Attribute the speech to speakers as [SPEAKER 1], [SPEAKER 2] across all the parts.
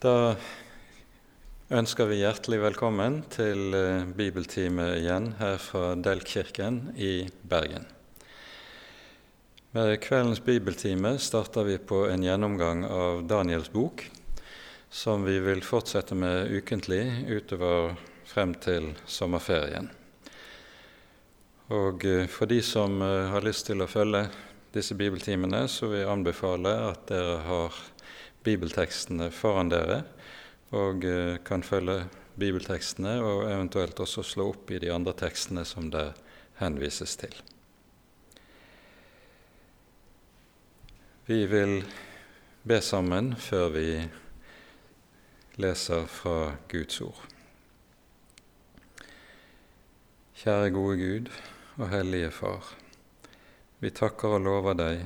[SPEAKER 1] Da ønsker vi hjertelig velkommen til eh, bibeltime igjen her fra Delkirken i Bergen. Med kveldens bibeltime starter vi på en gjennomgang av Daniels bok, som vi vil fortsette med ukentlig utover frem til sommerferien. Og eh, For de som eh, har lyst til å følge disse bibeltimene, så vil jeg anbefale at dere har bibeltekstene foran dere og eh, kan følge bibeltekstene og eventuelt også slå opp i de andre tekstene som det henvises til. Vi vil be sammen før vi leser fra Guds ord. Kjære gode Gud og hellige Far. Vi takker og lover deg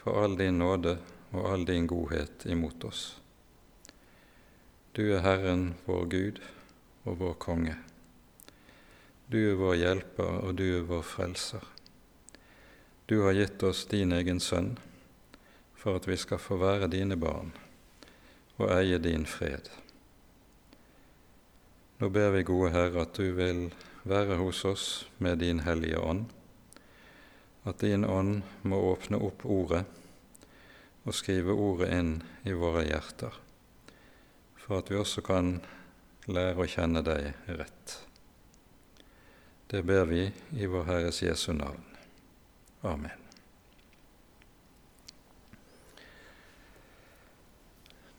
[SPEAKER 1] for all din nåde og all din godhet imot oss. Du er Herren vår Gud og vår konge. Du er vår hjelper, og du er vår frelser. Du har gitt oss din egen sønn for at vi skal få være dine barn og eie din fred. Nå ber vi, gode Herre, at du vil være hos oss med din Hellige Ånd, at din ånd må åpne opp Ordet og skrive ordet inn i våre hjerter, for at vi også kan lære å kjenne deg rett. Det ber vi i vår Herres Jesu navn. Amen.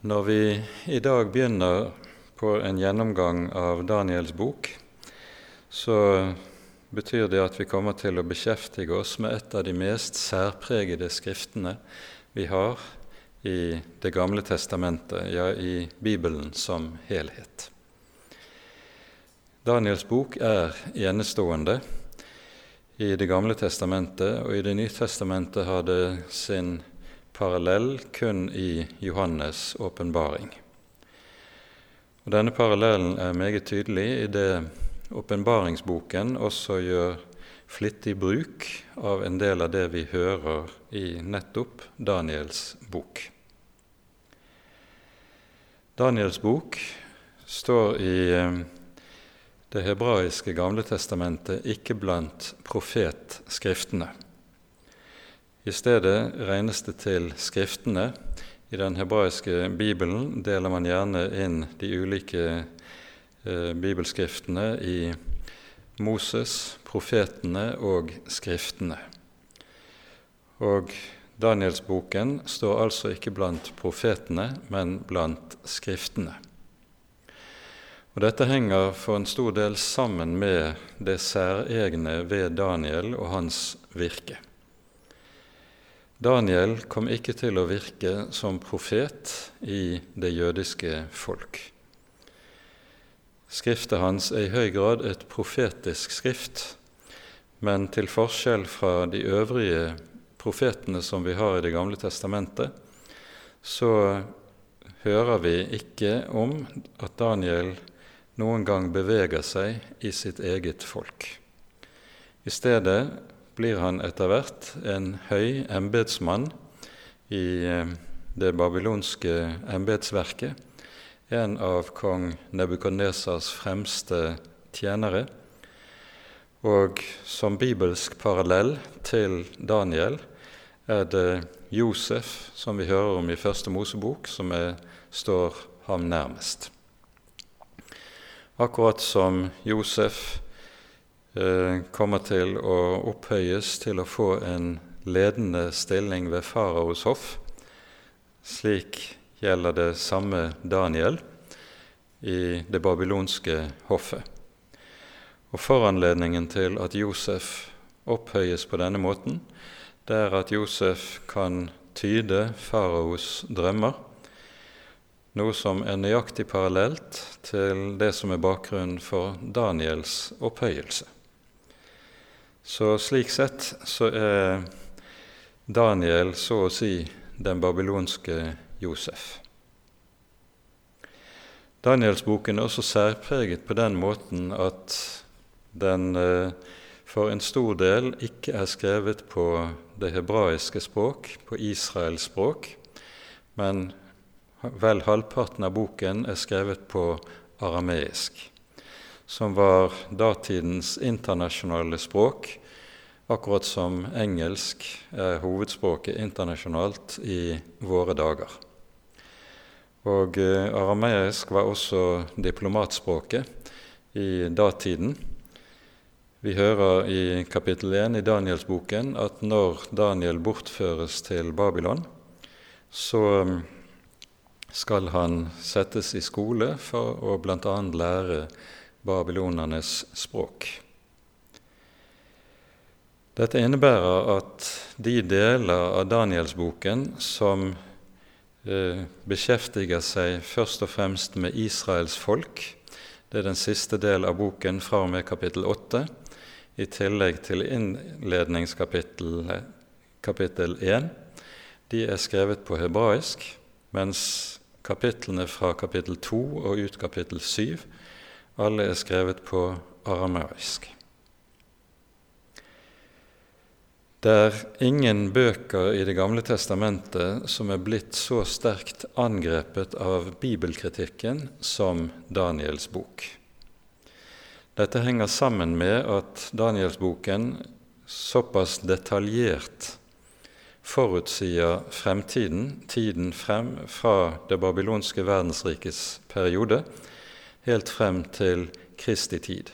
[SPEAKER 1] Når vi i dag begynner på en gjennomgang av Daniels bok, så betyr det at vi kommer til å beskjeftige oss med et av de mest særpregede skriftene vi har i Det gamle testamentet, ja, i Bibelen som helhet. Daniels bok er enestående i Det gamle testamentet, og i Det nye testamentet har det sin parallell kun i Johannes' åpenbaring. Denne parallellen er meget tydelig i det åpenbaringsboken også gjør flittig bruk av en del av det vi hører i nettopp Daniels bok. Daniels bok står i eh, det hebraiske Gamle testamentet ikke blant profetskriftene. I stedet regnes det til skriftene. I den hebraiske bibelen deler man gjerne inn de ulike eh, bibelskriftene i Moses, profetene og skriftene. Og Danielsboken står altså ikke blant profetene, men blant skriftene. Og Dette henger for en stor del sammen med det særegne ved Daniel og hans virke. Daniel kom ikke til å virke som profet i det jødiske folk. Skriftet hans er i høy grad et profetisk skrift, men til forskjell fra de øvrige profetene som vi har i Det gamle testamentet, så hører vi ikke om at Daniel noen gang beveger seg i sitt eget folk. I stedet blir han etter hvert en høy embetsmann i eh, det babylonske embetsverket en av kong Nebukadnesas fremste tjenere. Og som bibelsk parallell til Daniel er det Josef, som vi hører om i Første Mosebok, som er, står ham nærmest. Akkurat som Josef eh, kommer til å opphøyes til å få en ledende stilling ved faraos hoff, slik gjelder det samme Daniel i det babylonske hoffet. Og Foranledningen til at Josef opphøyes på denne måten, det er at Josef kan tyde faraos drømmer, noe som er nøyaktig parallelt til det som er bakgrunnen for Daniels opphøyelse. Så slik sett så er Daniel så å si den babylonske Josef. Danielsboken er også særpreget på den måten at den eh, for en stor del ikke er skrevet på det hebraiske språk, på Israels språk, men vel halvparten av boken er skrevet på arameisk, som var datidens internasjonale språk, akkurat som engelsk er hovedspråket internasjonalt i våre dager. Og eh, arameisk var også diplomatspråket i datiden. Vi hører i kapittel 1 i Danielsboken at når Daniel bortføres til Babylon, så mm, skal han settes i skole for å bl.a. lære babylonernes språk. Dette innebærer at de deler av Danielsboken som eh, beskjeftiger seg først og fremst med Israels folk, det er den siste del av boken fra og med kapittel 8, i tillegg til innledningskapittel kapittel 1. De er skrevet på hebraisk, mens kapitlene fra kapittel 2 og ut kapittel 7 alle er skrevet på arameisk. Det er ingen bøker i Det gamle testamentet som er blitt så sterkt angrepet av bibelkritikken som Daniels bok. Dette henger sammen med at Danielsboken såpass detaljert forutsier fremtiden, tiden frem fra det babylonske verdensrikets periode, helt frem til Kristi tid.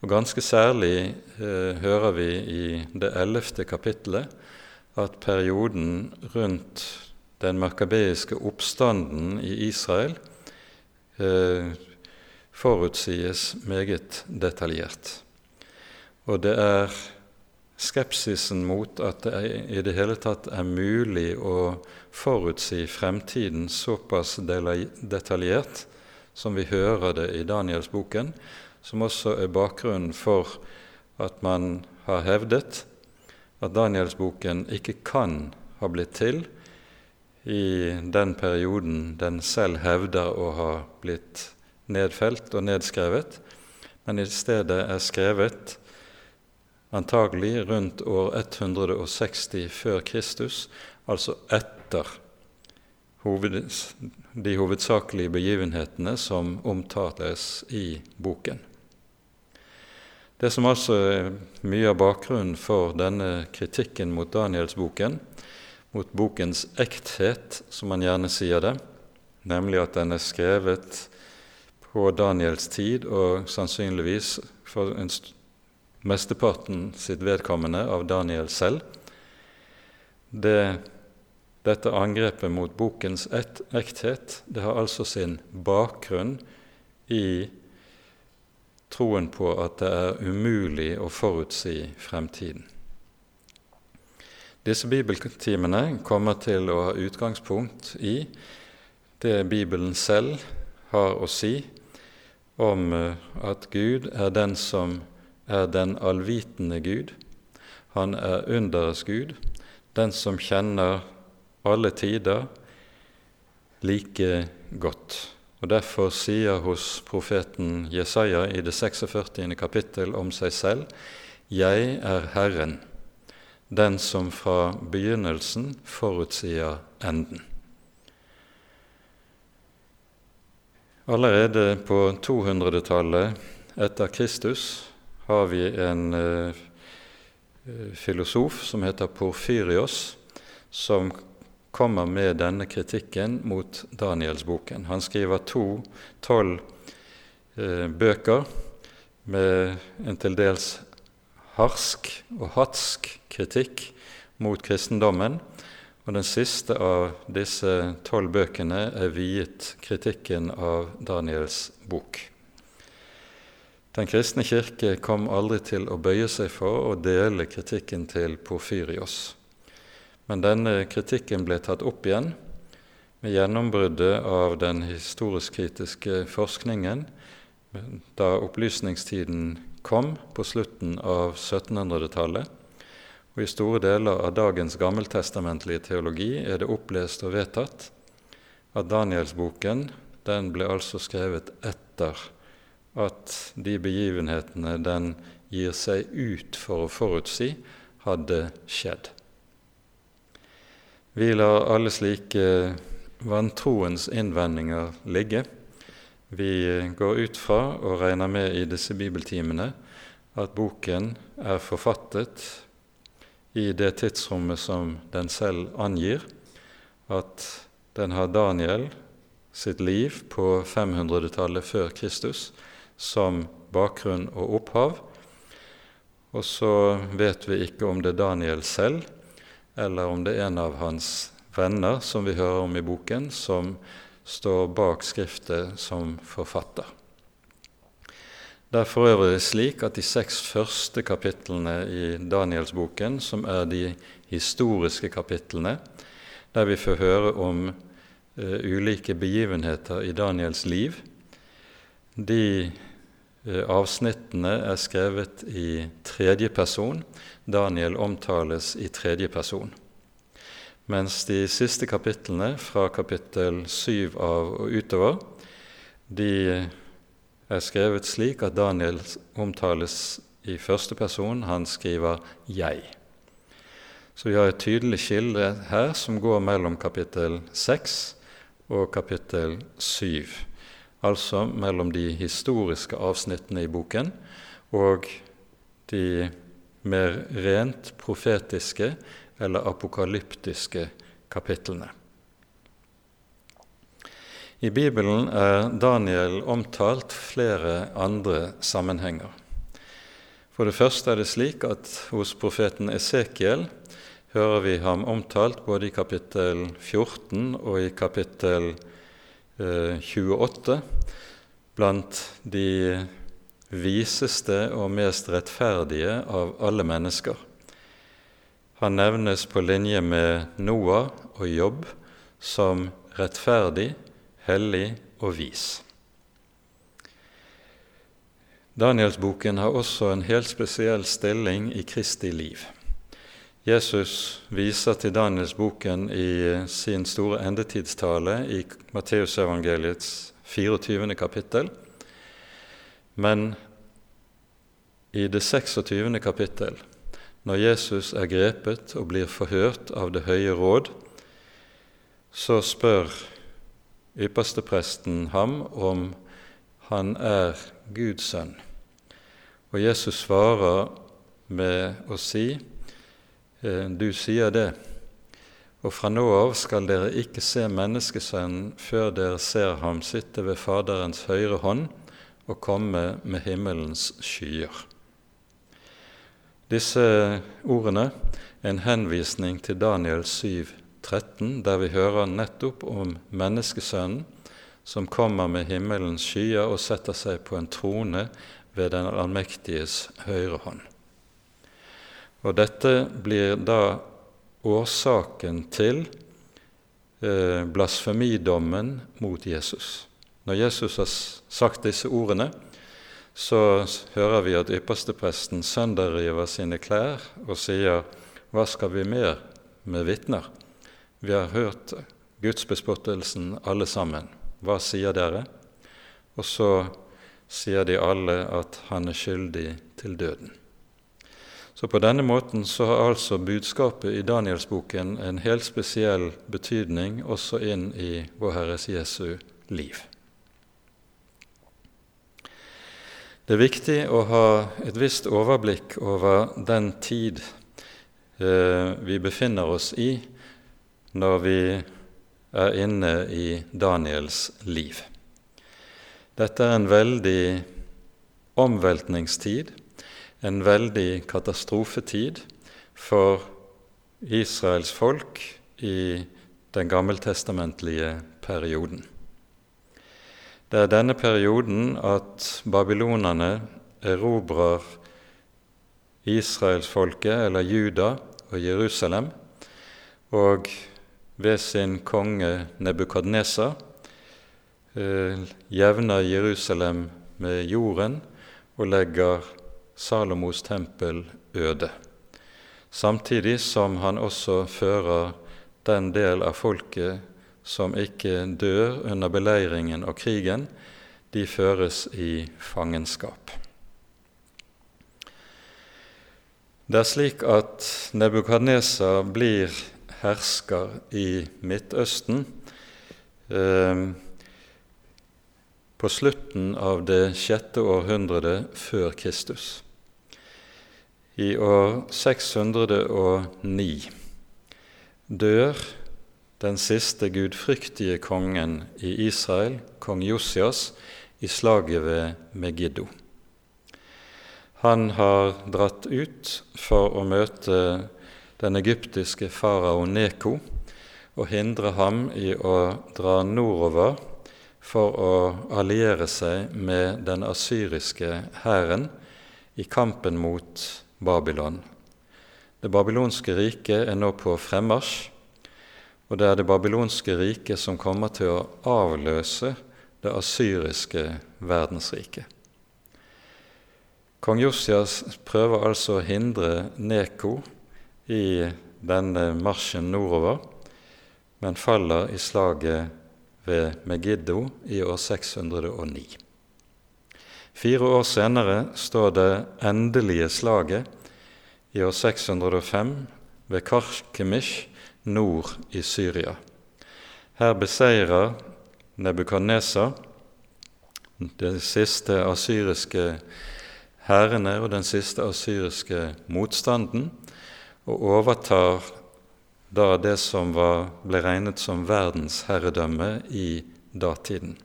[SPEAKER 1] Og Ganske særlig eh, hører vi i det ellevte kapittelet at perioden rundt den makabeiske oppstanden i Israel eh, forutsies meget detaljert. Og det er skepsisen mot at det i det hele tatt er mulig å forutsi fremtiden såpass detaljert som vi hører det i Danielsboken, som også er bakgrunnen for at man har hevdet at Danielsboken ikke kan ha blitt til i den perioden den selv hevder å ha blitt nedfelt og nedskrevet, men i stedet er skrevet antagelig rundt år 160 før Kristus, altså etter de hovedsakelige begivenhetene som omtales i boken. Det som altså er mye av bakgrunnen for denne kritikken mot Danielsboken, mot bokens ekthet, som man gjerne sier det, nemlig at den er skrevet på Daniels tid og sannsynligvis for en mesteparten sitt vedkommende av Daniel selv. Det, dette angrepet mot bokens ekthet det har altså sin bakgrunn i troen på at det er umulig å forutsi fremtiden. Disse bibeltimene kommer til å ha utgangspunkt i det Bibelen selv har å si om eh, at Gud er den som er den allvitende Gud. Han er underets Gud, den som kjenner alle tider like godt. Og Derfor sier hos profeten Jesaja i det 46. kapittel om seg selv Jeg er Herren, den som fra begynnelsen forutsier enden. Allerede på 200-tallet etter Kristus har vi en uh, filosof som heter Porfyrios, som kommer med denne kritikken mot Danielsboken. Han skriver to tolv eh, bøker med en til dels harsk og hatsk kritikk mot kristendommen. Og Den siste av disse tolv bøkene er viet kritikken av Daniels bok. Den kristne kirke kom aldri til å bøye seg for å dele kritikken til Porfyrios. Men denne kritikken ble tatt opp igjen med gjennombruddet av den historisk-kritiske forskningen da opplysningstiden kom på slutten av 1700-tallet. Og I store deler av dagens gammeltestamentlige teologi er det opplest og vedtatt at Danielsboken den ble altså skrevet etter at de begivenhetene den gir seg ut for å forutsi, hadde skjedd. Vi lar alle slike vantroens innvendinger ligge. Vi går ut fra og regner med i disse bibeltimene at boken er forfattet i det tidsrommet som den selv angir, at den har Daniel sitt liv på 500-tallet før Kristus som bakgrunn og opphav. Og så vet vi ikke om det er Daniel selv, eller om det er en av hans venner, som vi hører om i boken, som står bak Skriftet som forfatter. Det er for øvrig slik at de seks første kapitlene i Danielsboken, som er de historiske kapitlene, der vi får høre om uh, ulike begivenheter i Daniels liv, de avsnittene er skrevet i tredje person. Daniel omtales i tredje person. Mens de siste kapitlene, fra kapittel syv av og utover, de er skrevet slik at Daniel omtales i første person. Han skriver 'jeg'. Så vi har et tydelig skille her som går mellom kapittel 6 og kapittel 7, altså mellom de historiske avsnittene i boken og de mer rent profetiske eller apokalyptiske kapitlene. I Bibelen er Daniel omtalt flere andre sammenhenger. For det første er det slik at hos profeten Esekiel hører vi ham omtalt både i kapittel 14 og i kapittel 28 blant de viseste og mest rettferdige av alle mennesker. Han nevnes på linje med Noah og Jobb som rettferdig, hellig og vis. Danielsboken har også en helt spesiell stilling i Kristi liv. Jesus viser til Danielsboken i sin store endetidstale i Matteusevangeliets 24. kapittel. Men i det 26. kapittel, når Jesus er grepet og blir forhørt av Det høye råd, så spør ypperstepresten ham om han er Guds sønn. Og Jesus svarer med å si, «Eh, du sier det, og fra nå av skal dere ikke se Menneskesønnen før dere ser ham sitte ved Faderens høyre hånd og komme med himmelens skyer. Disse ordene er en henvisning til Daniel 7, 13, der vi hører nettopp om menneskesønnen som kommer med himmelens skyer og setter seg på en trone ved den allmektiges høyre hånd. Og dette blir da årsaken til eh, blasfemidommen mot Jesus. Når Jesus har sagt disse ordene, så hører vi at ypperstepresten sønderriver sine klær og sier:" Hva skal vi mer med vitner? Vi har hørt gudsbespottelsen alle sammen. Hva sier dere? Og så sier de alle at han er skyldig til døden. Så på denne måten så har altså budskapet i Danielsboken en helt spesiell betydning også inn i Vår Herres Jesu liv. Det er viktig å ha et visst overblikk over den tid eh, vi befinner oss i når vi er inne i Daniels liv. Dette er en veldig omveltningstid, en veldig katastrofetid for Israels folk i den gammeltestamentlige perioden. Det er denne perioden at babylonerne erobrer israelsfolket, eller Juda og Jerusalem, og ved sin konge Nebukadnesa eh, jevner Jerusalem med jorden og legger Salomos tempel øde, samtidig som han også fører den del av folket som ikke dør under beleiringen og krigen, de føres i fangenskap. Det er slik at Nebukadneser blir hersker i Midtøsten eh, på slutten av det sjette århundret før Kristus. I år 609 dør den siste gudfryktige kongen i Israel, kong Josias, i slaget ved Megiddo. Han har dratt ut for å møte den egyptiske farao Neko og hindre ham i å dra nordover for å alliere seg med den asyriske hæren i kampen mot Babylon. Det babylonske riket er nå på fremmarsj, og det er det babylonske riket som kommer til å avløse det asyriske verdensriket. Kong Josias prøver altså å hindre Neko i denne marsjen nordover, men faller i slaget ved Megiddo i år 609. Fire år senere står det endelige slaget i år 605 ved Karkemish nord i Syria. Her beseirer Nebukadnesa de siste asyriske hærene og den siste asyriske motstanden, og overtar da det som var, ble regnet som verdensherredømme i datiden.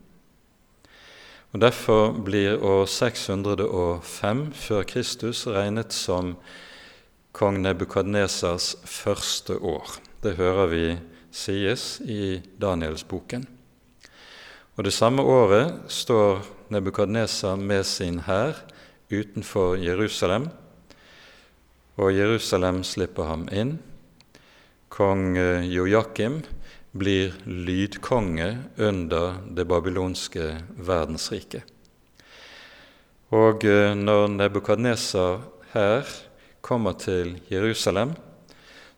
[SPEAKER 1] Og Derfor blir år 605 før Kristus regnet som kong Nebukadnesas første år. Det hører vi sies i Danielsboken. Og Det samme året står Nebukadnesar med sin hær utenfor Jerusalem, og Jerusalem slipper ham inn. Kong Jojakim blir lydkonge under det babylonske verdensriket. Og eh, når Nebukadnesar her kommer til Jerusalem,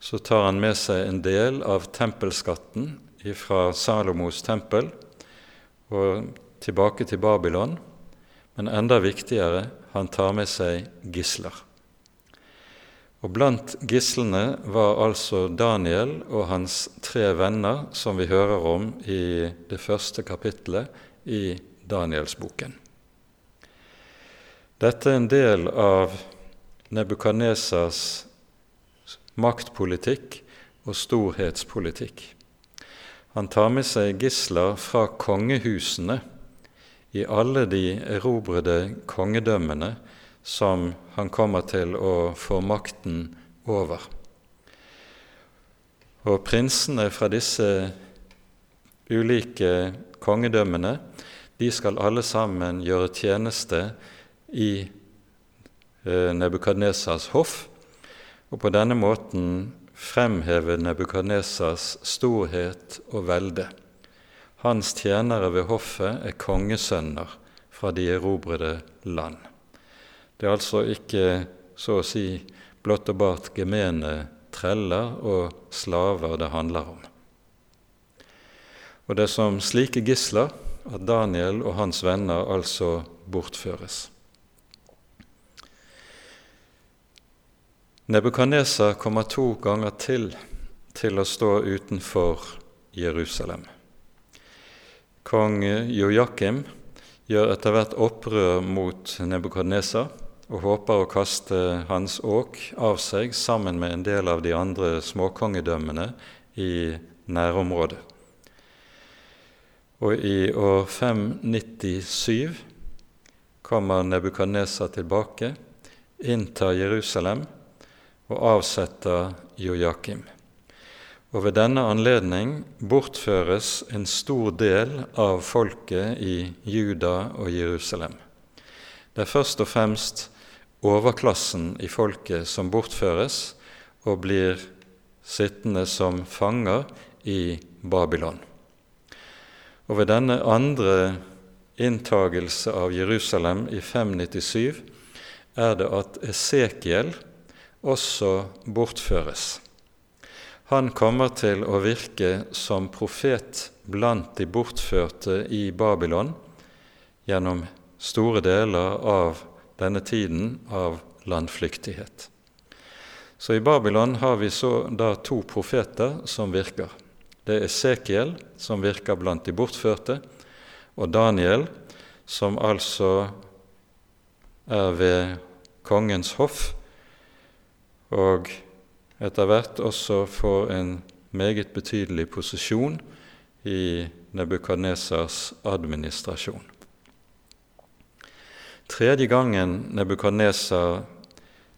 [SPEAKER 1] så tar han med seg en del av tempelskatten fra Salomos tempel og tilbake til Babylon. Men enda viktigere han tar med seg gisler. Og Blant gislene var altså Daniel og hans tre venner, som vi hører om i det første kapittelet i Danielsboken. Dette er en del av Nebukadnesas maktpolitikk og storhetspolitikk. Han tar med seg gisler fra kongehusene i alle de erobrede kongedømmene som han kommer til å få makten over. Og prinsene fra disse ulike kongedømmene de skal alle sammen gjøre tjeneste i eh, Nebukadnesas hoff, og på denne måten fremheve Nebukadnesas storhet og velde. Hans tjenere ved hoffet er kongesønner fra de erobrede land. Det er altså ikke så å si blott og bart gemene treller og slaver det handler om. Og det er som slike gisler at Daniel og hans venner altså bortføres. Nebukadneser kommer to ganger til til å stå utenfor Jerusalem. Kong Jojakim gjør etter hvert opprør mot Nebukadneser og håper å kaste hans åk av seg sammen med en del av de andre småkongedømmene i nærområdet. Og i år 597 kommer Nebukadnesar tilbake, inntar Jerusalem og avsetter Jojakim. Og ved denne anledning bortføres en stor del av folket i Juda og Jerusalem. Det er først og fremst overklassen i folket som bortføres og blir sittende som fanger i Babylon. Og ved denne andre inntagelse av Jerusalem i 597 er det at Esekiel også bortføres. Han kommer til å virke som profet blant de bortførte i Babylon gjennom store deler av denne tiden av landflyktighet. Så i Babylon har vi så da to profeter som virker. Det er Sekiel, som virker blant de bortførte, og Daniel, som altså er ved kongens hoff, og etter hvert også får en meget betydelig posisjon i Nebukadnesars administrasjon. Tredje gangen Nebukadnesar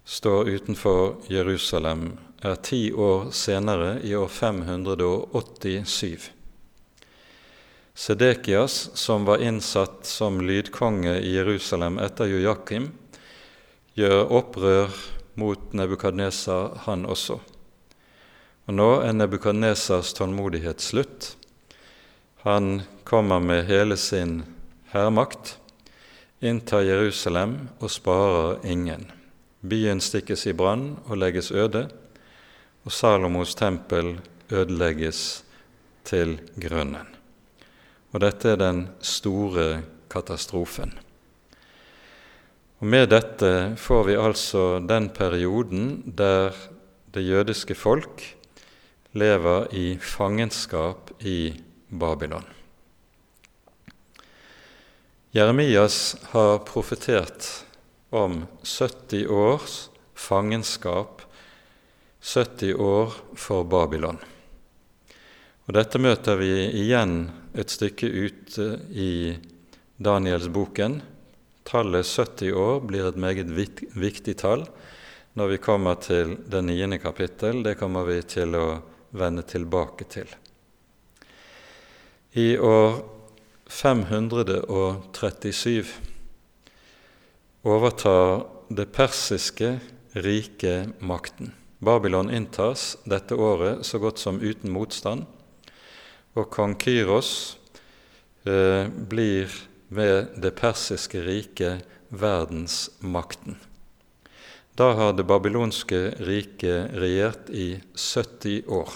[SPEAKER 1] står utenfor Jerusalem, er ti år senere, i år 587. Sedekias, som var innsatt som lydkonge i Jerusalem etter Jojakim, gjør opprør mot Nebukadnesar, han også. Og Nå er Nebukadnesars tålmodighet slutt. Han kommer med hele sin hærmakt, inntar Jerusalem og sparer ingen. Byen stikkes i brann og legges øde, og Salomos tempel ødelegges til grunnen. Og dette er den store katastrofen. Og Med dette får vi altså den perioden der det jødiske folk lever i fangenskap i Babylon. Jeremias har profetert om 70 års fangenskap, 70 år for Babylon. Og Dette møter vi igjen et stykke ute i Danielsboken. Tallet 70 år blir et meget viktig tall når vi kommer til det niende kapittel. Det kommer vi til å vende tilbake til. I år 537 overtar det persiske riket makten. Babylon inntas dette året så godt som uten motstand, og kong Kyros eh, blir ved det persiske riket verdensmakten. Da har det babylonske riket regjert i 70 år,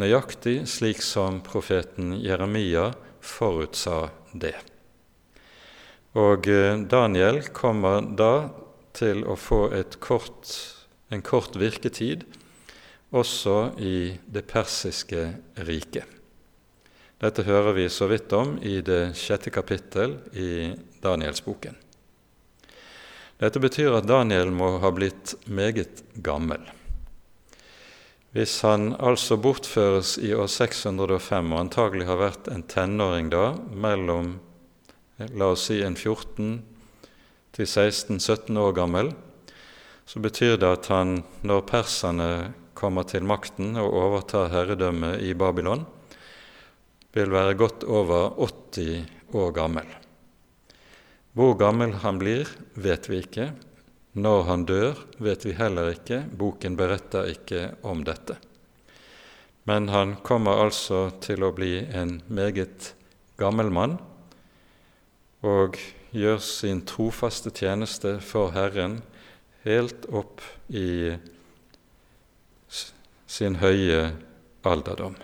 [SPEAKER 1] nøyaktig slik som profeten Jeremia forutsa det. Og eh, Daniel kommer da til å få kort, en kort virketid også i det persiske riket. Dette hører vi så vidt om i det sjette kapittel i Danielsboken. Dette betyr at Daniel må ha blitt meget gammel. Hvis han altså bortføres i år 605 og antagelig har vært en tenåring da, mellom la oss si en 14 til 16-17 år gammel, så betyr det at han, når perserne kommer til makten og overtar herredømmet i Babylon, vil være godt over 80 år gammel. Hvor gammel han blir, vet vi ikke. Når han dør, vet vi heller ikke. Boken beretter ikke om dette. Men han kommer altså til å bli en meget gammel mann og gjør sin trofaste tjeneste for Herren helt opp i sin høye alderdom.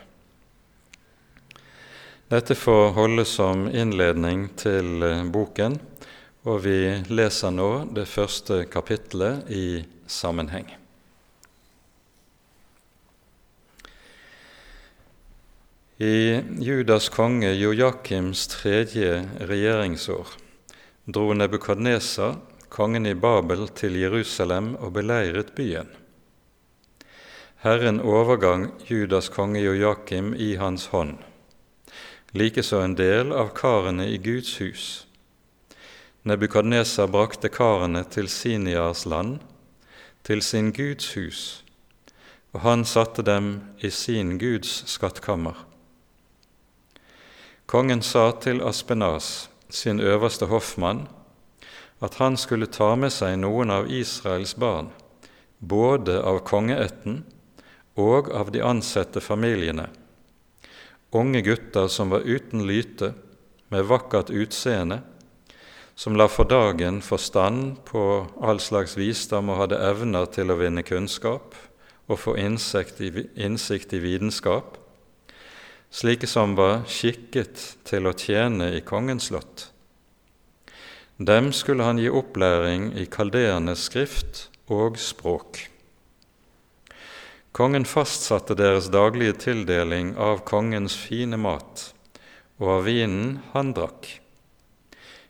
[SPEAKER 1] Dette får holde som innledning til eh, boken, og vi leser nå det første kapittelet i sammenheng. I Judas konge Jojakims tredje regjeringsår dro Nebukadnesa, kongen i Babel, til Jerusalem og beleiret byen. Herren overgang Judas konge Jojakim i hans hånd, likeså en del av karene i Guds hus. Nebukadnesa brakte karene til Sinias land, til sin Guds hus, og han satte dem i sin Guds skattkammer. Kongen sa til Aspenas, sin øverste hoffmann, at han skulle ta med seg noen av Israels barn, både av kongeætten og av de ansette familiene, unge gutter som var uten lyte, med vakkert utseende, som la for dagen forstand på all slags visdom og hadde evner til å vinne kunnskap og få innsikt i, innsikt i vitenskap, slike som var skikket til å tjene i kongens slott. Dem skulle han gi opplæring i kaldeernes skrift og språk. Kongen fastsatte deres daglige tildeling av kongens fine mat og av vinen han drakk.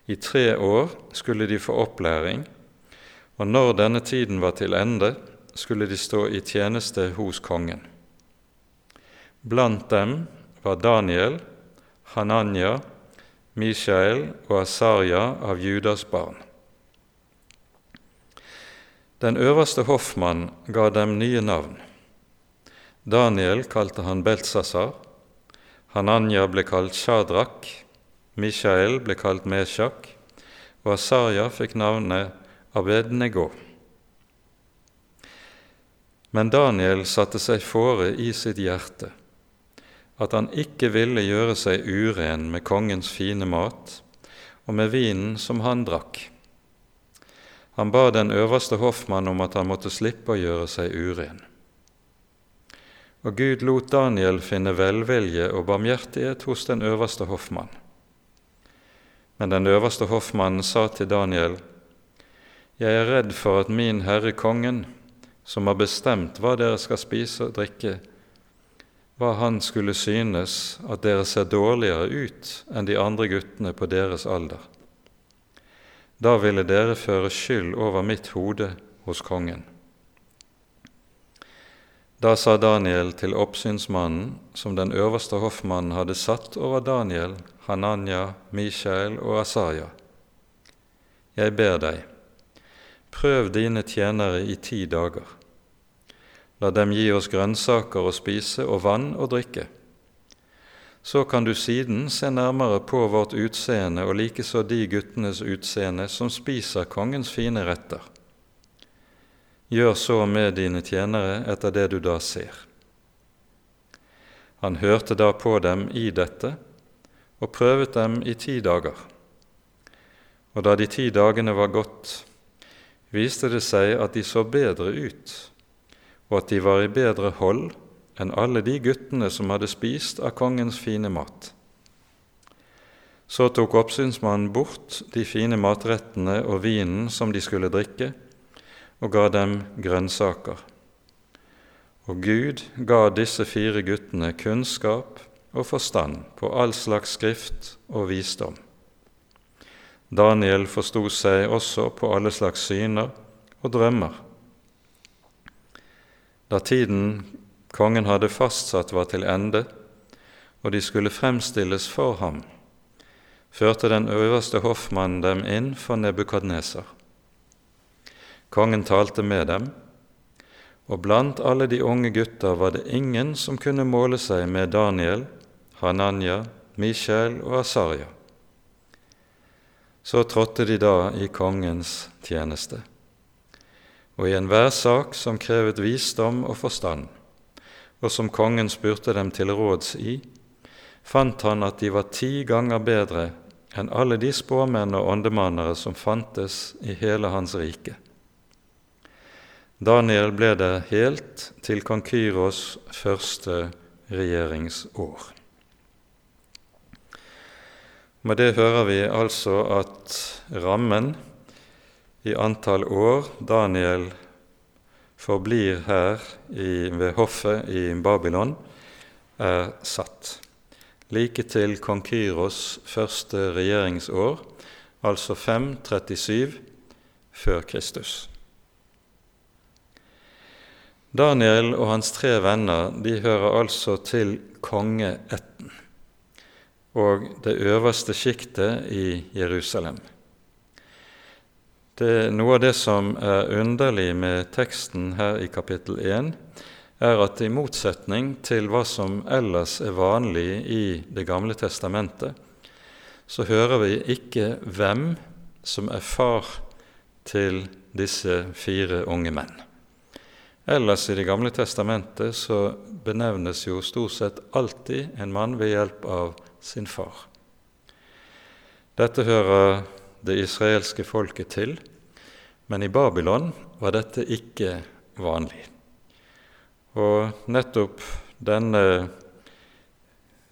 [SPEAKER 1] I tre år skulle de få opplæring, og når denne tiden var til ende, skulle de stå i tjeneste hos kongen. Blant dem var Daniel, Hananya, Mishael og Asarya av Judas barn. Den øverste hoffmann ga dem nye navn. Daniel kalte han Beltsasar, Hananya ble kalt Shadrak, Mishael ble kalt Meshak, og Asarja fikk navnet Abednego. Men Daniel satte seg fore i sitt hjerte at han ikke ville gjøre seg uren med kongens fine mat og med vinen som han drakk. Han ba den øverste hoffmann om at han måtte slippe å gjøre seg uren. Og Gud lot Daniel finne velvilje og barmhjertighet hos den øverste hoffmann. Men den øverste hoffmannen sa til Daniel, Jeg er redd for at min herre kongen, som har bestemt hva dere skal spise og drikke, hva han skulle synes at dere ser dårligere ut enn de andre guttene på deres alder. Da ville dere føre skyld over mitt hode hos kongen. Da sa Daniel til oppsynsmannen, som den øverste hoffmannen hadde satt over Daniel, Hananya, Mishael og Asaya. Jeg ber deg, prøv dine tjenere i ti dager. La dem gi oss grønnsaker å spise og vann å drikke. Så kan du siden se nærmere på vårt utseende og likeså de guttenes utseende som spiser kongens fine retter. Gjør så med dine tjenere etter det du da ser. Han hørte da på dem i dette og prøvet dem i ti dager. Og da de ti dagene var gått, viste det seg at de så bedre ut, og at de var i bedre hold enn alle de guttene som hadde spist av kongens fine mat. Så tok oppsynsmannen bort de fine matrettene og vinen som de skulle drikke, og ga dem grønnsaker. Og Gud ga disse fire guttene kunnskap og forstand på all slags skrift og visdom. Daniel forsto seg også på alle slags syner og drømmer. Da tiden kongen hadde fastsatt var til ende, og de skulle fremstilles for ham, førte den øverste hoffmannen dem inn for Nebukadneser. Kongen talte med dem, og blant alle de unge gutter var det ingen som kunne måle seg med Daniel, Hananya, Mishael og Asarya. Så trådte de da i kongens tjeneste, og i enhver sak som krevet visdom og forstand, og som kongen spurte dem til råds i, fant han at de var ti ganger bedre enn alle de spåmenn og åndemannere som fantes i hele hans rike. Daniel ble det helt til kong Kyros første regjeringsår. Med det hører vi altså at rammen i antall år Daniel forblir her i, ved hoffet i Babylon, er satt. Like til kong Kyros første regjeringsår, altså 537 før Kristus. Daniel og hans tre venner de hører altså til kongeætten og det øverste sjiktet i Jerusalem. Det, noe av det som er underlig med teksten her i kapittel 1, er at i motsetning til hva som ellers er vanlig i Det gamle testamentet, så hører vi ikke hvem som er far til disse fire unge menn. Ellers i Det gamle testamentet så benevnes jo stort sett alltid en mann ved hjelp av sin far. Dette hører det israelske folket til, men i Babylon var dette ikke vanlig. Og nettopp denne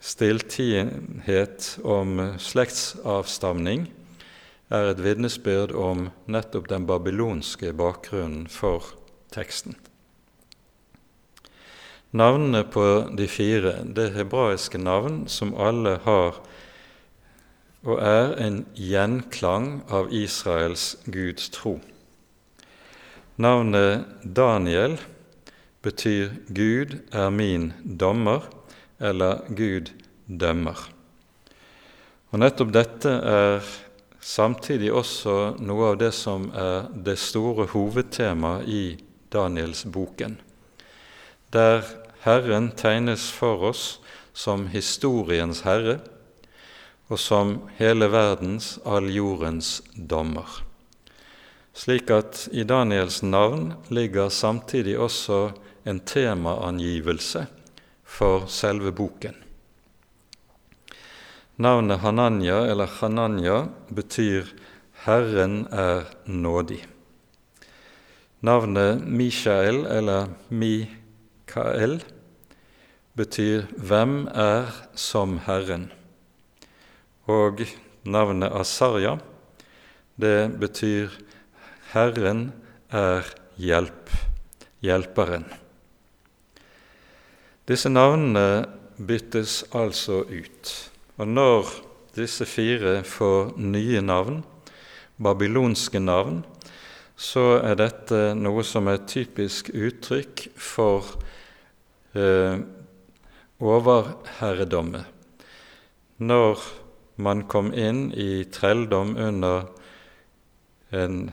[SPEAKER 1] stilltienhet om slektsavstamning er et vitnesbyrd om nettopp den babylonske bakgrunnen for teksten. Navnene på de fire det hebraiske navn som alle har og er en gjenklang av Israels Guds tro. Navnet Daniel betyr 'Gud er min dommer', eller 'Gud dømmer'. Og Nettopp dette er samtidig også noe av det som er det store hovedtemaet i Danielsboken, der Herren tegnes for oss som historiens herre og som hele verdens, all jordens dommer. Slik at i Daniels navn ligger samtidig også en temaangivelse for selve boken. Navnet Hananya eller Hananya betyr 'Herren er nådig'. Navnet Mishael eller Mikael betyr 'Hvem er som Herren'. Og navnet Asarja, det betyr 'Herren er hjelp', hjelperen. Disse navnene byttes altså ut. Og når disse fire får nye navn, babylonske navn, så er dette noe som er typisk uttrykk for eh, overherredømme. Når man kom inn i trelldom under en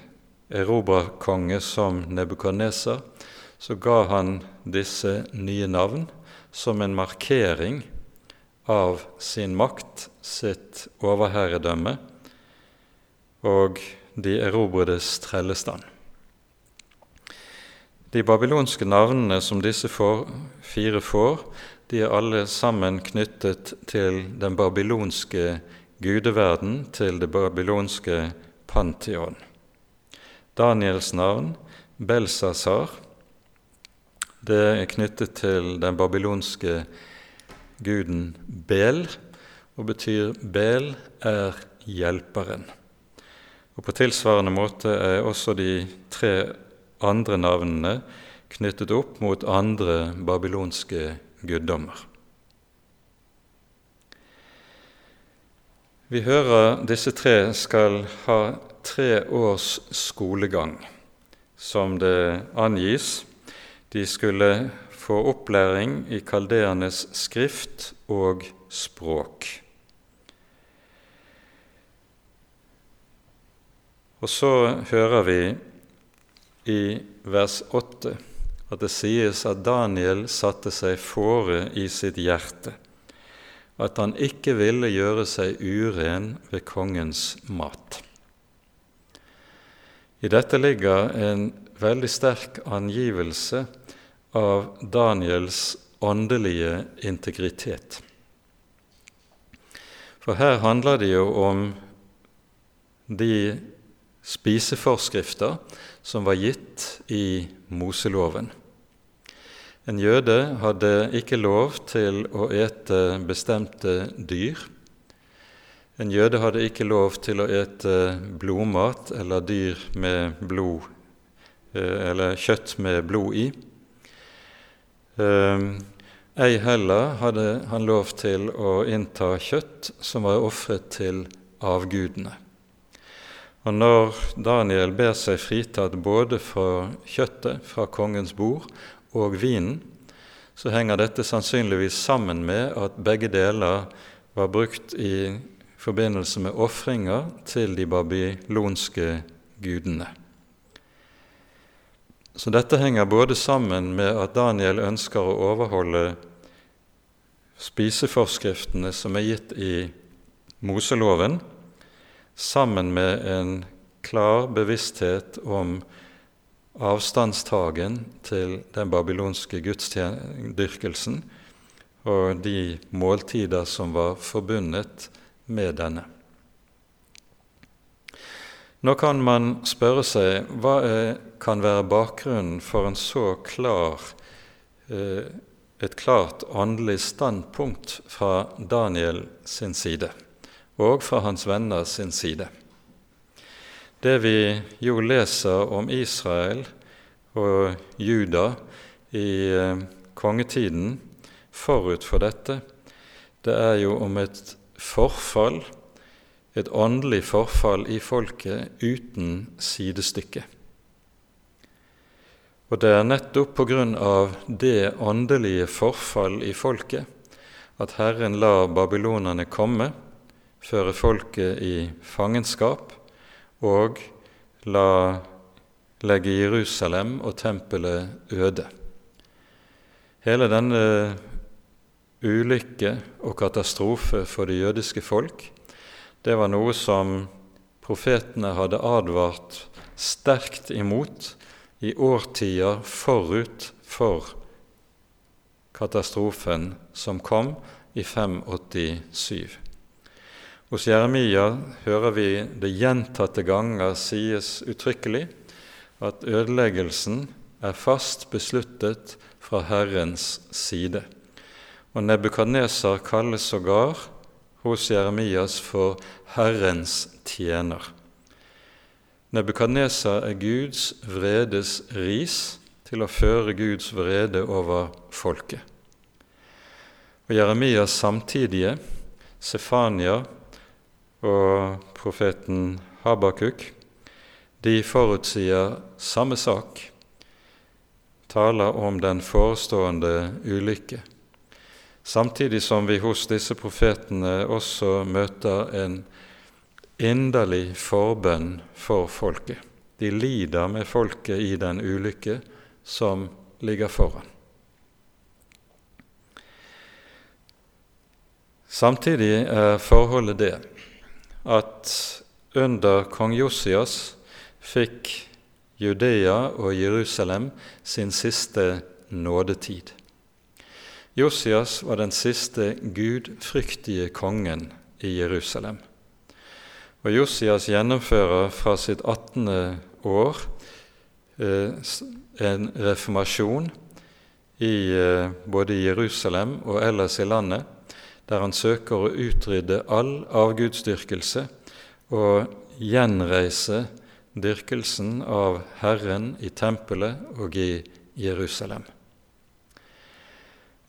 [SPEAKER 1] erobrerkonge som Nebukadneser, så ga han disse nye navn som en markering av sin makt, sitt overherredømme og de erobredes trellestand. De babylonske navnene som disse fire får, de er alle sammen knyttet til den babylonske gudeverden, til det babylonske pantheon. Daniels navn, Belsasar, det er knyttet til den babylonske guden Bel, og betyr Bel er hjelperen. Og På tilsvarende måte er også de tre andre navnene knyttet opp mot andre babylonske guddommer. Vi hører disse tre skal ha tre års skolegang, som det angis de skulle få opplæring i kaldeernes skrift og språk. Og så hører vi i vers 8 at det sies at Daniel satte seg fore i sitt hjerte at han ikke ville gjøre seg uren ved kongens mat. I dette ligger en veldig sterk angivelse av Daniels åndelige integritet. For her handler det jo om de spiseforskrifter som var gitt i Moseloven. En jøde hadde ikke lov til å ete bestemte dyr. En jøde hadde ikke lov til å ete blodmat eller dyr med blod, eh, eller kjøtt med blod i. Ehm, ei heller hadde han lov til å innta kjøtt som var ofret til avgudene. Og når Daniel ber seg fritatt både fra kjøttet fra kongens bord og vinen, så henger dette sannsynligvis sammen med at begge deler var brukt i forbindelse med ofringer til de babylonske gudene. Så dette henger både sammen med at Daniel ønsker å overholde spiseforskriftene som er gitt i Moseloven, sammen med en klar bevissthet om avstandstagen til den babylonske gudsdyrkelsen og de måltider som var forbundet med denne. Nå kan man spørre seg hva kan være bakgrunnen for en så klar, eh, et klart åndelig standpunkt fra Daniel sin side og fra hans venner sin side. Det vi jo leser om Israel og Juda i eh, kongetiden forut for dette, det er jo om et forfall, et åndelig forfall i folket uten sidestykke. Og det er nettopp på grunn av det åndelige forfall i folket at Herren lar babylonerne komme, føre folket i fangenskap og la legge Jerusalem og tempelet øde. Hele denne ulykke og katastrofe for det jødiske folk, det var noe som profetene hadde advart sterkt imot i årtier forut for katastrofen som kom i 587. Hos Jeremia hører vi det gjentatte ganger sies uttrykkelig at ødeleggelsen er fast besluttet fra Herrens side. Og Nebukadnesar kalles sågar hos Jeremias for Herrens tjener. Nebukadnesar er Guds vredes ris til å føre Guds vrede over folket. Og Jeremias samtidige, Sefania og profeten Habakuk, de forutsier samme sak, taler om den forestående ulykke. Samtidig som vi hos disse profetene også møter en inderlig forbønn for folket. De lider med folket i den ulykke som ligger foran. Samtidig er forholdet det at under kong Josias fikk Judea og Jerusalem sin siste nådetid. Josias var den siste gudfryktige kongen i Jerusalem. Og Josias gjennomfører fra sitt 18. år eh, en reformasjon i eh, både Jerusalem og ellers i landet, der han søker å utrydde all avgudsdyrkelse og gjenreise dyrkelsen av Herren i tempelet og i Jerusalem.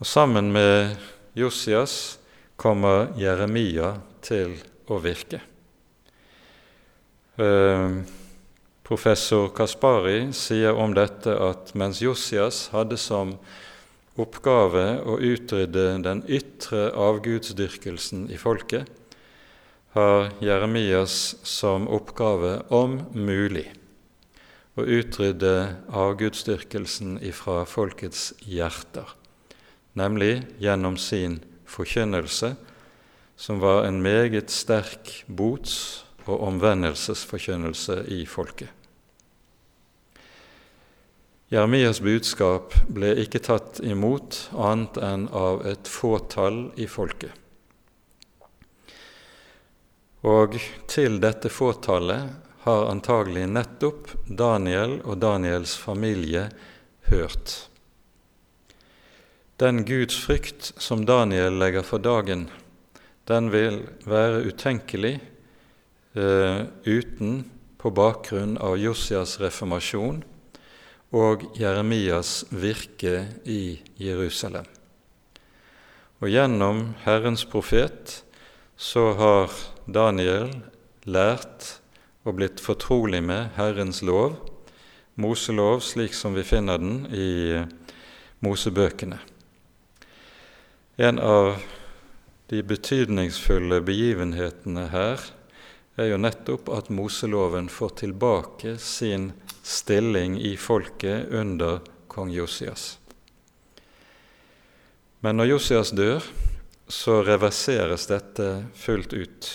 [SPEAKER 1] Og Sammen med Josias kommer Jeremia til å virke. Eh, professor Kaspari sier om dette at mens Josias hadde som oppgave å utrydde den ytre avgudsdyrkelsen i folket, har Jeremias som oppgave, om mulig, å utrydde avgudsdyrkelsen ifra folkets hjerter, nemlig gjennom sin forkynnelse, som var en meget sterk bots- og omvendelsesforkynnelse i folket. Jeremias budskap ble ikke tatt imot annet enn av et fåtall i folket. Og til dette fåtallet har antagelig nettopp Daniel og Daniels familie hørt. Den Guds frykt som Daniel legger for dagen, den vil være utenkelig eh, uten på bakgrunn av Josias reformasjon og Jeremias virke i Jerusalem. Og gjennom Herrens profet så har Daniel lært og blitt fortrolig med Herrens lov, Moselov slik som vi finner den i Mosebøkene. En av de betydningsfulle begivenhetene her er jo nettopp at Moseloven får tilbake sin stilling i folket under kong Josias. Men når Josias dør, så reverseres dette fullt ut.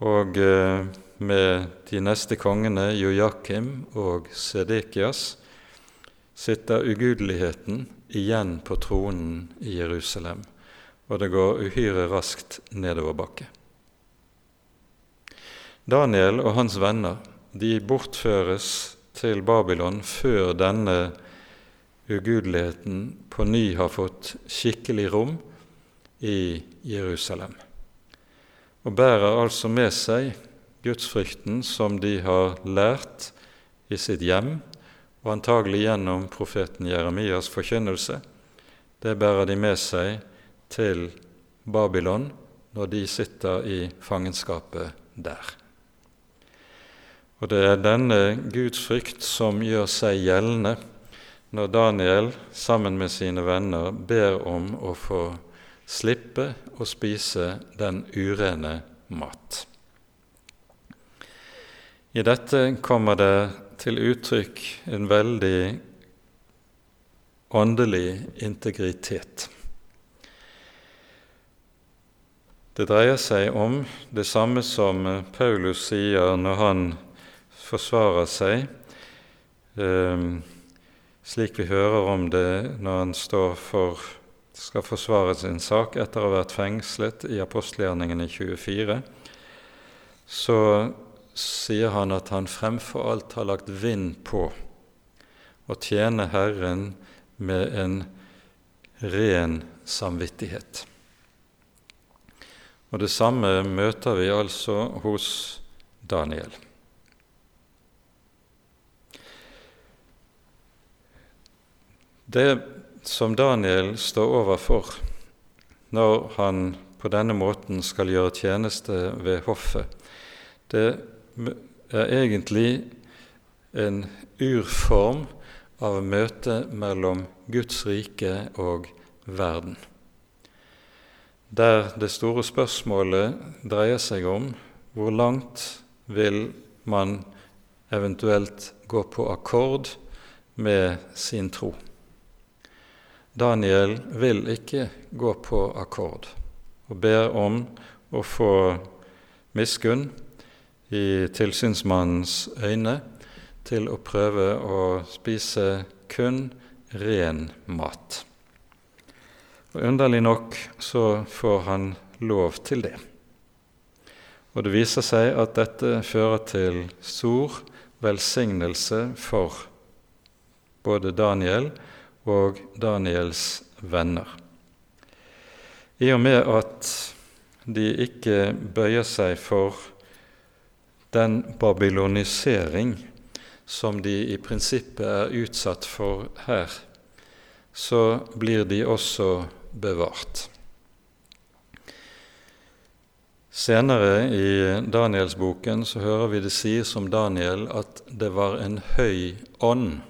[SPEAKER 1] Og eh, med de neste kongene, Jojakim og Sedekias, sitter ugudeligheten igjen på tronen i Jerusalem, og det går uhyre raskt nedoverbakke. Daniel og hans venner de bortføres til Babylon før denne ugudeligheten på ny har fått skikkelig rom i Jerusalem, og bærer altså med seg gudsfrykten som de har lært i sitt hjem, og antagelig gjennom profeten Jeremias forkynnelse, det bærer de med seg til Babylon når de sitter i fangenskapet der. Og det er denne Guds frykt som gjør seg gjeldende når Daniel sammen med sine venner ber om å få slippe å spise den urene mat. I dette kommer det til uttrykk en veldig åndelig integritet. Det dreier seg om det samme som Paulus sier når han forsvarer seg, eh, slik vi hører om det når han for, skal forsvare sin sak etter å ha vært fengslet i apostelgjerningene 24. Så sier han at han fremfor alt har lagt vind på å tjene Herren med en ren samvittighet. Og det samme møter vi altså hos Daniel. Det som Daniel står overfor når han på denne måten skal gjøre tjeneste ved hoffet, det er egentlig en urform av møtet mellom Guds rike og verden der det store spørsmålet dreier seg om hvor langt vil man eventuelt gå på akkord med sin tro. Daniel vil ikke gå på akkord og ber om å få miskunn i tilsynsmannens øyne til å prøve å spise kun ren mat. Og Underlig nok så får han lov til det. Og det viser seg at dette fører til stor velsignelse for både Daniel og Daniels venner. I og med at de ikke bøyer seg for den babylonisering som de i prinsippet er utsatt for her, så blir de også bevart. Senere i Danielsboken så hører vi det sies om Daniel at det var en høy ånd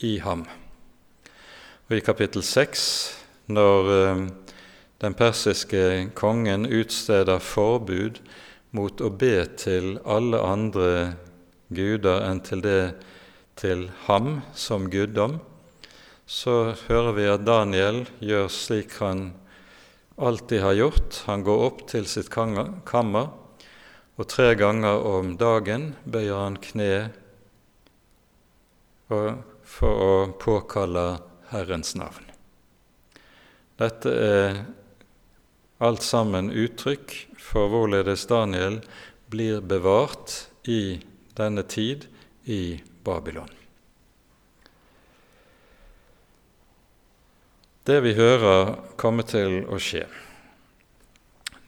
[SPEAKER 1] i ham. Og I kapittel 6, når eh, den persiske kongen utsteder forbud mot å be til alle andre guder enn til det til ham som guddom, så hører vi at Daniel gjør slik han alltid har gjort. Han går opp til sitt kammer, og tre ganger om dagen bøyer han kne for å påkalle Herrens navn. Dette er alt sammen uttrykk for hvorledes Daniel blir bevart i denne tid i Babylon. Det vi hører komme til å skje,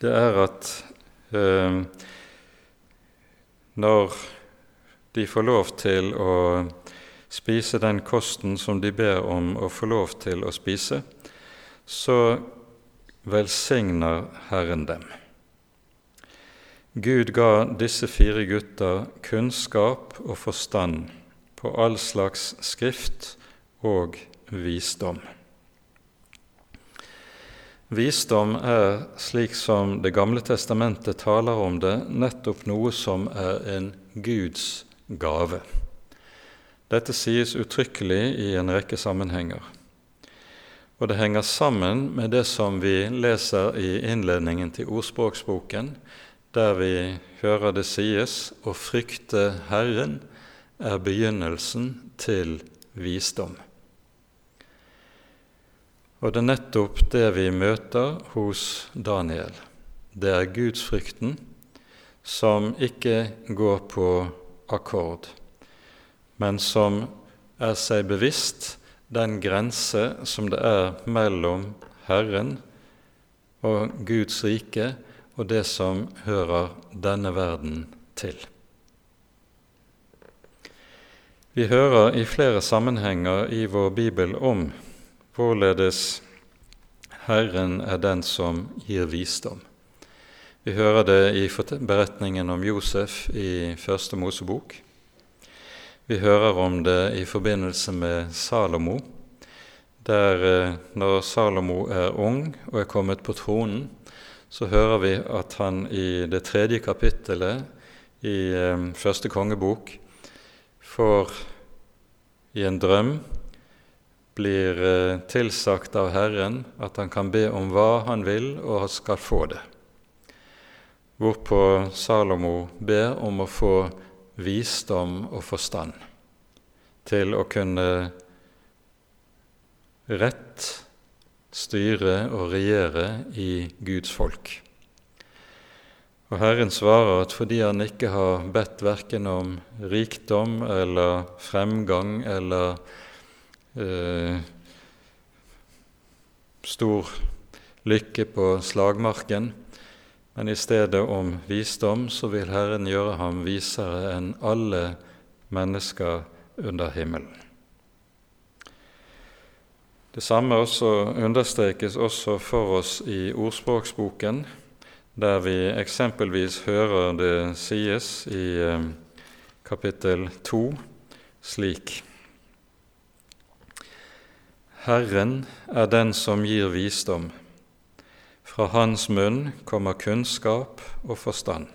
[SPEAKER 1] det er at eh, når de får lov til å spise den kosten som de ber om å få lov til å spise, så velsigner Herren dem. Gud ga disse fire gutter kunnskap og forstand på all slags skrift og visdom. Visdom er, slik som Det gamle testamentet taler om det, nettopp noe som er en Guds gave. Dette sies uttrykkelig i en rekke sammenhenger. Og det henger sammen med det som vi leser i innledningen til Ordspråksboken, der vi hører det sies 'Å frykte Herren er begynnelsen til visdom'. Og det er nettopp det vi møter hos Daniel. Det er gudsfrykten som ikke går på akkord, men som er seg bevisst den grense som det er mellom Herren og Guds rike og det som hører denne verden til. Vi hører i flere sammenhenger i vår bibel om hvorledes Herren er den som gir visdom. Vi hører det i beretningen om Josef i Første Mosebok. Vi hører om det i forbindelse med Salomo, der eh, når Salomo er ung og er kommet på tronen, så hører vi at han i det tredje kapittelet i eh, første kongebok får i en drøm blir eh, tilsagt av Herren at han kan be om hva han vil, og skal få det. Hvorpå Salomo ber om å få visdom og forstand til å kunne rett styre og regjere i Guds folk. Og Herren svarer at fordi han ikke har bedt verken om rikdom eller fremgang eller eh, stor lykke på slagmarken, men i stedet om visdom, så vil Herren gjøre ham visere enn alle mennesker under himmelen. Det samme også understrekes også for oss i ordspråksboken, der vi eksempelvis hører det sies i eh, kapittel 2 slik Herren er den som gir visdom. Fra hans munn kommer kunnskap og forstand.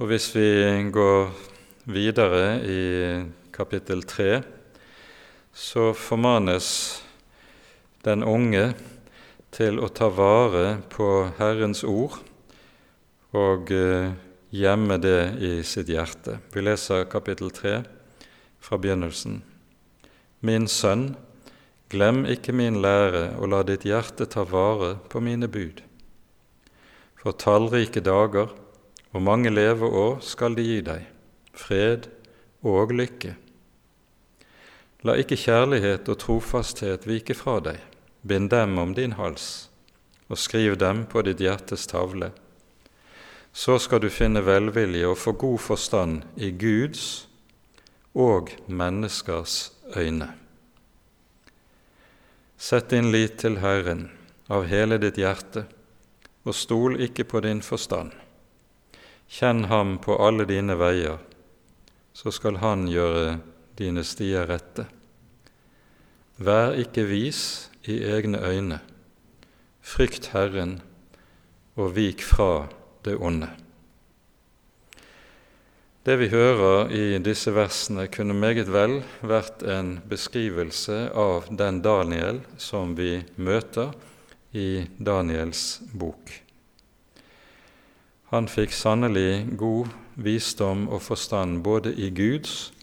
[SPEAKER 1] Og Hvis vi går videre i kapittel 3, så formanes den unge til å ta vare på Herrens ord og eh, gjemme det i sitt hjerte. Vi leser kapittel 3 fra begynnelsen. Min sønn, Glem ikke min lære, og la ditt hjerte ta vare på mine bud. For tallrike dager og mange leveår skal de gi deg, fred og lykke. La ikke kjærlighet og trofasthet vike fra deg, bind dem om din hals, og skriv dem på ditt hjertes tavle. Så skal du finne velvilje og få god forstand i Guds og menneskers øyne. Sett din lit til Herren av hele ditt hjerte, og stol ikke på din forstand. Kjenn Ham på alle dine veier, så skal Han gjøre dine stier rette. Vær ikke vis i egne øyne, frykt Herren og vik fra det onde. Det vi hører i disse versene, kunne meget vel vært en beskrivelse av den Daniel som vi møter i Daniels bok. Han fikk sannelig god visdom og forstand både i Guds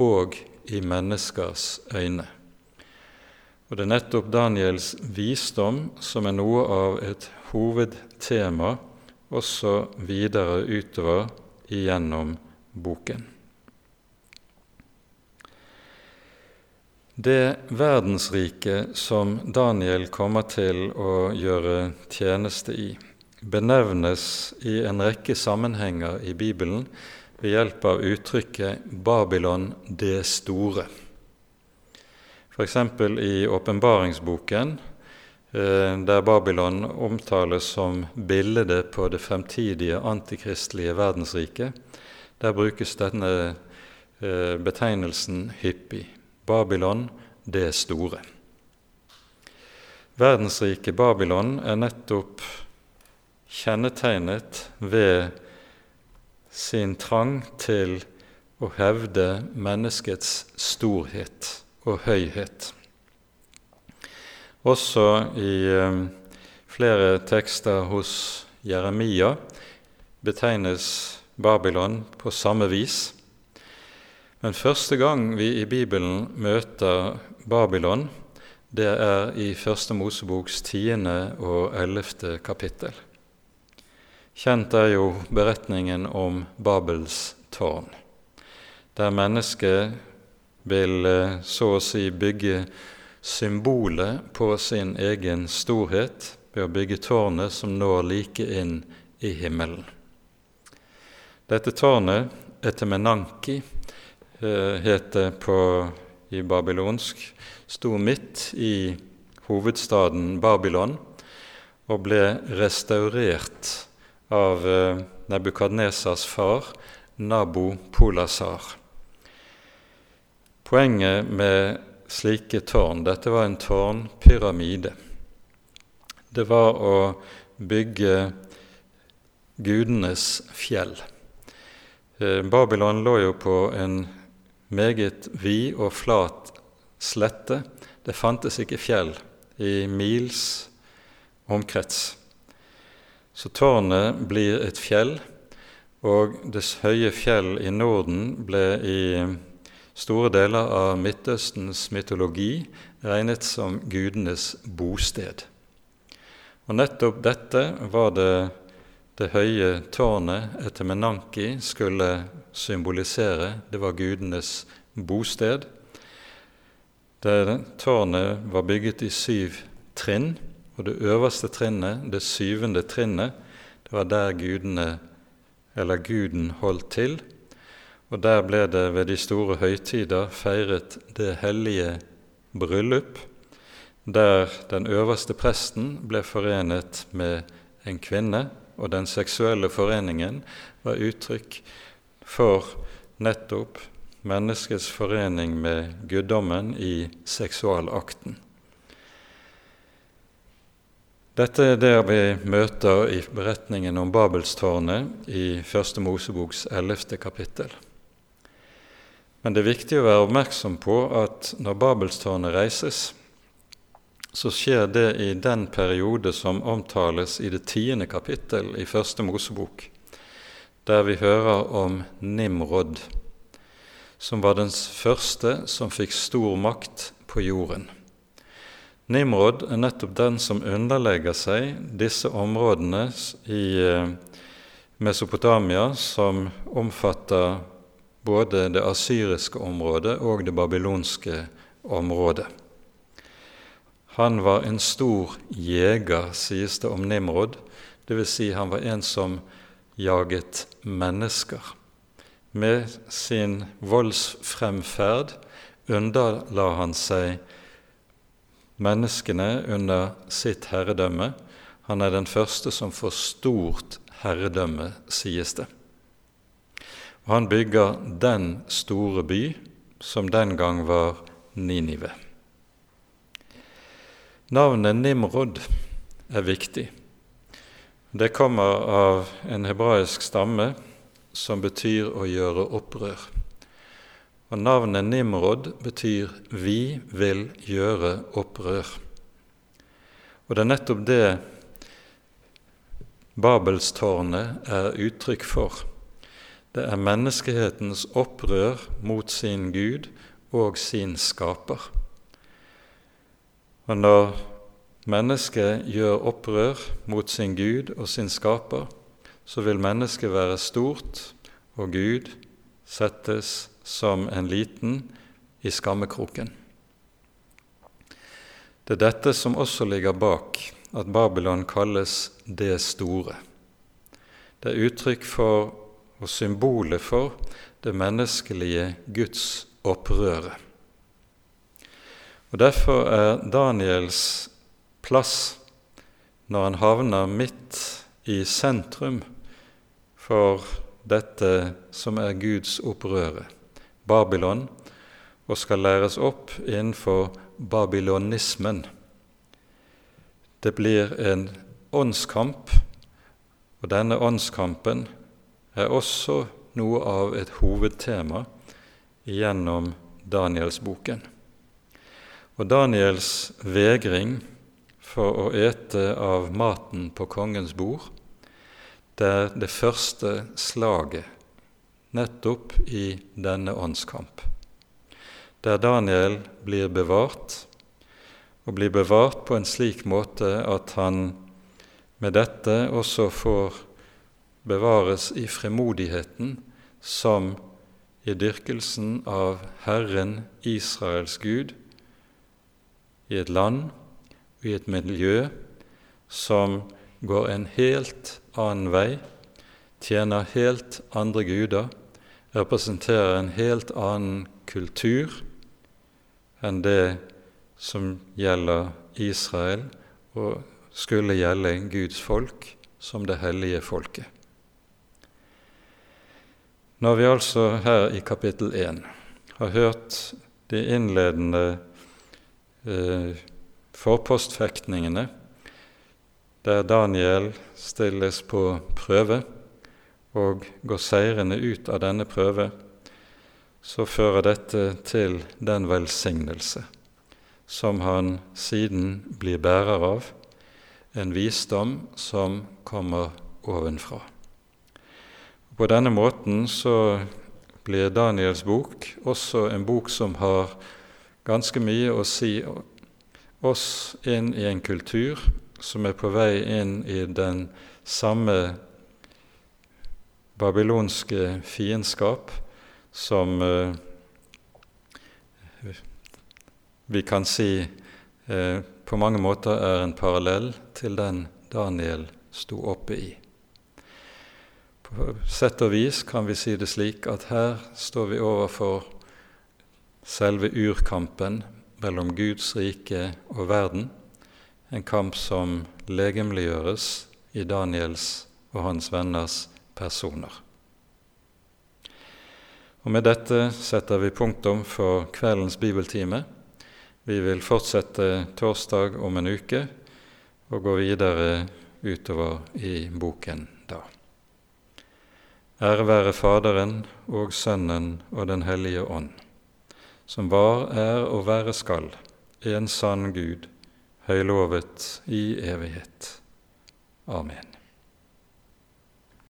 [SPEAKER 1] og i menneskers øyne. Og Det er nettopp Daniels visdom som er noe av et hovedtema også videre utover igjennom boken. Det verdensrike som Daniel kommer til å gjøre tjeneste i, benevnes i en rekke sammenhenger i Bibelen ved hjelp av uttrykket 'Babylon det store'. F.eks. i åpenbaringsboken, eh, der Babylon omtales som bildet på det fremtidige antikristelige verdensriket, der brukes denne eh, betegnelsen hyppig. Babylon, det store. Verdensriket Babylon er nettopp kjennetegnet ved sin trang til å hevde menneskets storhet og høyhet. Også i eh, flere tekster hos Jeremia betegnes Babylon på samme vis. Men første gang vi i Bibelen møter Babylon, det er i Første Moseboks tiende og ellevte kapittel. Kjent er jo beretningen om Babels tårn, der mennesket vil eh, så å si bygge symbolet på sin egen storhet ved å bygge tårnet som når like inn i himmelen. Dette tårnet, Etemenanki, eh, het det i babylonsk, sto midt i hovedstaden Babylon og ble restaurert av eh, Nebukadnesas far, Nabo Polasar. Poenget med slike tårn Dette var en tårnpyramide. Det var å bygge gudenes fjell. Eh, Babylon lå jo på en meget vid og flat slette. Det fantes ikke fjell i mils omkrets. Så tårnet blir et fjell, og det høye fjell i Norden ble i store deler av Midtøstens mytologi regnet som gudenes bosted. Og nettopp dette var det det høye tårnet etter Menanki skulle symbolisere. Det var gudenes bosted. Det tårnet var bygget i syv trinn, og det øverste trinnet, det syvende trinnet, det var der gudene, eller guden holdt til. Og der ble det ved de store høytider feiret det hellige bryllup, der den øverste presten ble forenet med en kvinne, og den seksuelle foreningen var uttrykk for nettopp menneskets forening med guddommen i seksualakten. Dette er det vi møter i beretningen om Babelstårnet i Første Moseboks ellevte kapittel. Men det er viktig å være oppmerksom på at når Babelstårnet reises, så skjer det i den periode som omtales i det tiende kapittel i Første Mosebok, der vi hører om Nimrod, som var den første som fikk stor makt på jorden. Nimrod er nettopp den som underlegger seg disse områdene i eh, Mesopotamia som omfatter både det asyriske området og det babylonske området. Han var en stor jeger, sies det om Nimrod, dvs. Si han var en som jaget mennesker. Med sin voldsfremferd underla han seg menneskene under sitt herredømme. Han er den første som får stort herredømme, sies det. Og han bygger den store by som den gang var Ninive. Navnet Nimrod er viktig. Det kommer av en hebraisk stamme som betyr å gjøre opprør. Og navnet Nimrod betyr 'vi vil gjøre opprør'. Og det er nettopp det Babelstårnet er uttrykk for. Det er menneskehetens opprør mot sin Gud og sin skaper. Og når mennesket gjør opprør mot sin Gud og sin skaper, så vil mennesket være stort, og Gud settes som en liten i skammekroken. Det er dette som også ligger bak at Babylon kalles det store. Det er uttrykk for og symbolet for det menneskelige Guds opprøret. Og Derfor er Daniels plass når han havner midt i sentrum for dette som er Guds opprøret, Babylon, og skal læres opp innenfor babylonismen. Det blir en åndskamp, og denne åndskampen er også noe av et hovedtema gjennom Danielsboken. Og Daniels vegring for å ete av maten på kongens bord, det er det første slaget nettopp i denne åndskamp, der Daniel blir bevart, og blir bevart på en slik måte at han med dette også får bevares i frimodigheten som i dyrkelsen av Herren Israels Gud i et land og i et miljø som går en helt annen vei, tjener helt andre guder representerer en helt annen kultur enn det som gjelder Israel og skulle gjelde Guds folk som det hellige folket. Når vi altså her i kapittel 1 har hørt de innledende forpostfektningene, der Daniel stilles på prøve og går seirende ut av denne prøve, så fører dette til den velsignelse som han siden blir bærer av, en visdom som kommer ovenfra. På denne måten så blir Daniels bok også en bok som har ganske mye å si oss inn i en kultur som er på vei inn i den samme babylonske fiendskap som eh, vi kan si eh, på mange måter er en parallell til den Daniel sto oppe i. På sett og vis kan vi si det slik at her står vi overfor selve urkampen mellom Guds rike og verden, en kamp som legemliggjøres i Daniels og hans venners personer. Og Med dette setter vi punktum for kveldens bibeltime. Vi vil fortsette torsdag om en uke og gå videre utover i boken da. Ære være Faderen og Sønnen og Den hellige ånd, som var, er og være skal, en sann Gud, høylovet i evighet. Amen.